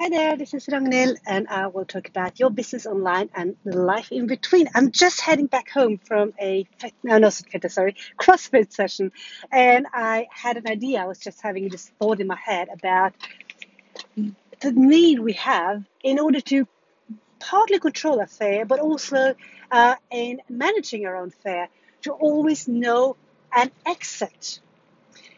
Hi there, this is Ragnhild, and I will talk about your business online and life in between. I'm just heading back home from a no, fitness, sorry, CrossFit session, and I had an idea. I was just having this thought in my head about the need we have in order to partly control our fare, but also uh, in managing our own fare, to always know an exit.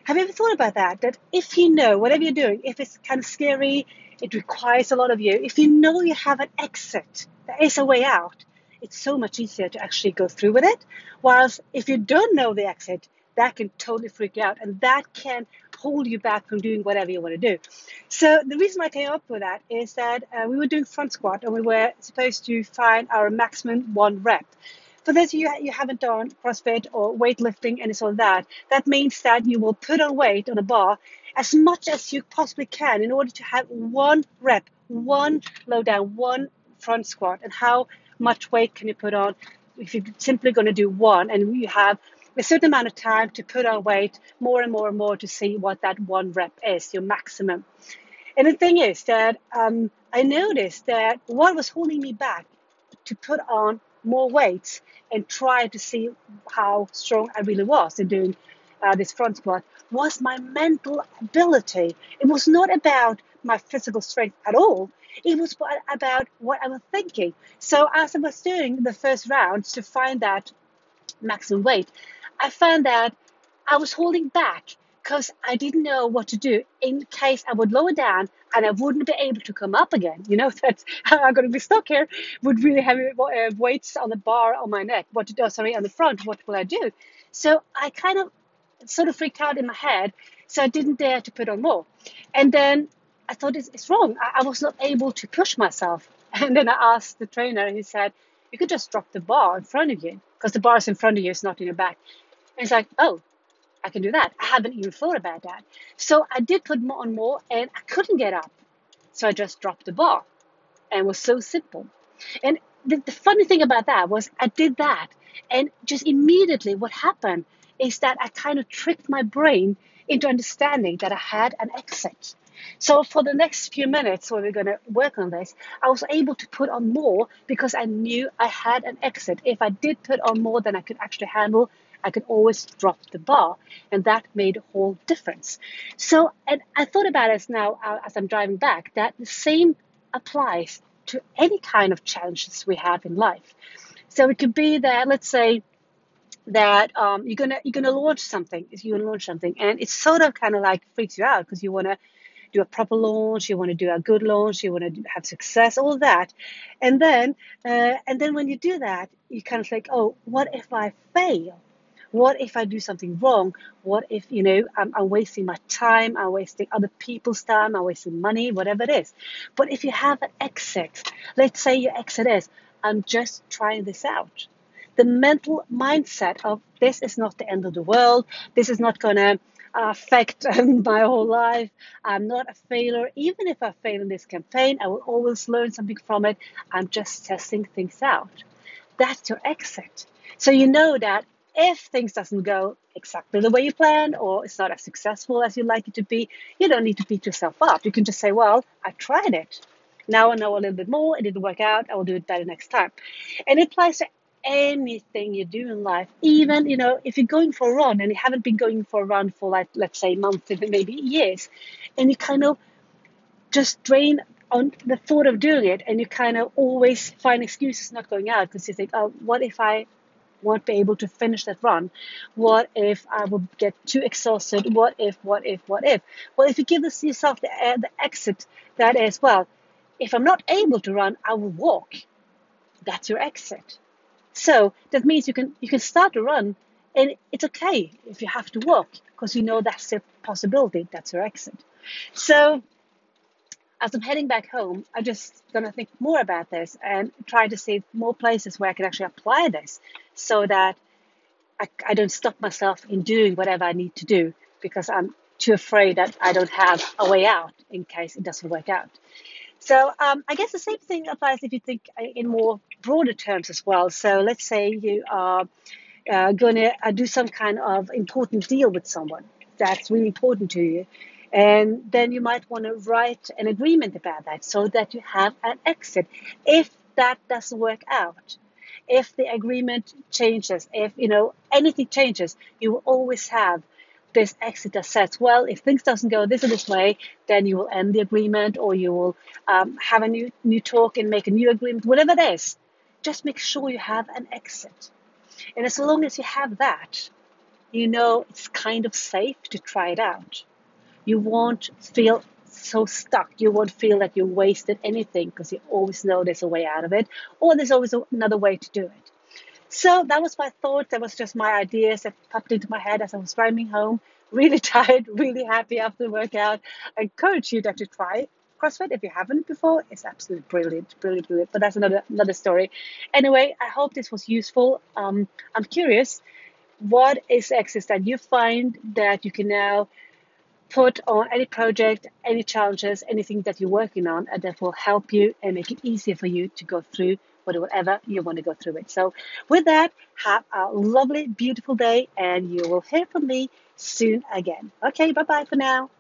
Have you ever thought about that? That if you know whatever you're doing, if it's kind of scary, it requires a lot of you. If you know you have an exit, there is a way out, it's so much easier to actually go through with it. Whilst if you don't know the exit, that can totally freak you out and that can hold you back from doing whatever you want to do. So the reason I came up with that is that uh, we were doing front squat and we were supposed to find our maximum one rep. For those of you who haven't done CrossFit or weightlifting and all that, that means that you will put on weight on a bar as much as you possibly can in order to have one rep, one low down, one front squat. And how much weight can you put on if you're simply going to do one and you have a certain amount of time to put on weight more and more and more to see what that one rep is, your maximum. And the thing is that um, I noticed that what was holding me back to put on more weights and try to see how strong I really was in doing uh, this front squat was my mental ability. It was not about my physical strength at all. It was about what I was thinking. So as I was doing the first rounds to find that maximum weight, I found that I was holding back because I didn't know what to do in case I would lower down and I wouldn't be able to come up again. You know that I'm going to be stuck here with really heavy uh, weights on the bar on my neck. What to do? Sorry, on the front. What will I do? So I kind of sort of freaked out in my head, so I didn't dare to put on more. And then I thought it's, it's wrong. I, I was not able to push myself. And then I asked the trainer, and he said, "You could just drop the bar in front of you because the bar is in front of you, it's not in your back." And he's like, "Oh, I can do that. I haven't even thought about that. So I did put more on more and I couldn't get up. So I just dropped the bar. And it was so simple. And the, the funny thing about that was I did that. And just immediately what happened is that I kind of tricked my brain into understanding that I had an exit. So for the next few minutes where we're going to work on this, I was able to put on more because I knew I had an exit. If I did put on more than I could actually handle, I could always drop the bar, and that made a whole difference. So, and I thought about it now uh, as I'm driving back that the same applies to any kind of challenges we have in life. So it could be that, let's say, that um, you're gonna you're gonna launch something. You're gonna launch something, and it's sort of kind of like freaks you out because you wanna do a proper launch, you want to do a good launch, you want to have success, all that, and then uh, and then when you do that, you kind of think, oh, what if I fail? What if I do something wrong? What if, you know, I'm, I'm wasting my time, I'm wasting other people's time, I'm wasting money, whatever it is. But if you have an exit, let's say your exit is, I'm just trying this out. The mental mindset of this is not the end of the world, this is not going to affect my whole life. I'm not a failure. Even if I fail in this campaign, I will always learn something from it. I'm just testing things out. That's your exit. So you know that if things doesn't go exactly the way you planned or it's not as successful as you'd like it to be, you don't need to beat yourself up. You can just say, well, I tried it. Now I know a little bit more. It didn't work out. I will do it better next time. And it applies to anything you do in life. Even, you know, if you're going for a run and you haven't been going for a run for like, let's say months, maybe years, and you kind of just drain on the thought of doing it and you kind of always find excuses not going out because you think, oh, what if I won't be able to finish that run? What if I will get too exhausted? What if, what if, what if? Well, if you give yourself the, uh, the exit, that is, well, if I'm not able to run, I will walk. That's your exit. So that means you can you can start to run, and it's okay if you have to walk because you know that's a possibility. That's your exit. So as I'm heading back home, I'm just going to think more about this and try to see more places where I can actually apply this so that I, I don't stop myself in doing whatever I need to do because I'm too afraid that I don't have a way out in case it doesn't work out. So um, I guess the same thing applies if you think in more broader terms as well. So let's say you are uh, going to uh, do some kind of important deal with someone that's really important to you And then you might want to write an agreement about that so that you have an exit if that doesn't work out. If the agreement changes, if you know anything changes, you will always have this exit that says, well, if things doesn't go this or this way, then you will end the agreement or you will um, have a new new talk and make a new agreement, whatever it is. Just make sure you have an exit. And as long as you have that, you know it's kind of safe to try it out you won't feel so stuck. You won't feel that you wasted anything because you always know there's a way out of it, or there's always another way to do it. So that was my thought. That was just my ideas that popped into my head as I was driving home. Really tired, really happy after the workout. I encourage you to actually try CrossFit if you haven't before. It's absolutely brilliant, brilliant, brilliant. But that's another another story. Anyway, I hope this was useful. Um, I'm curious, what is exercise that you find that you can now put on any project, any challenges, anything that you're working on, and that will help you and make it easier for you to go through whatever you want to go through it. So, with that, have a lovely, beautiful day, and you will hear from me soon again. Okay, bye bye for now.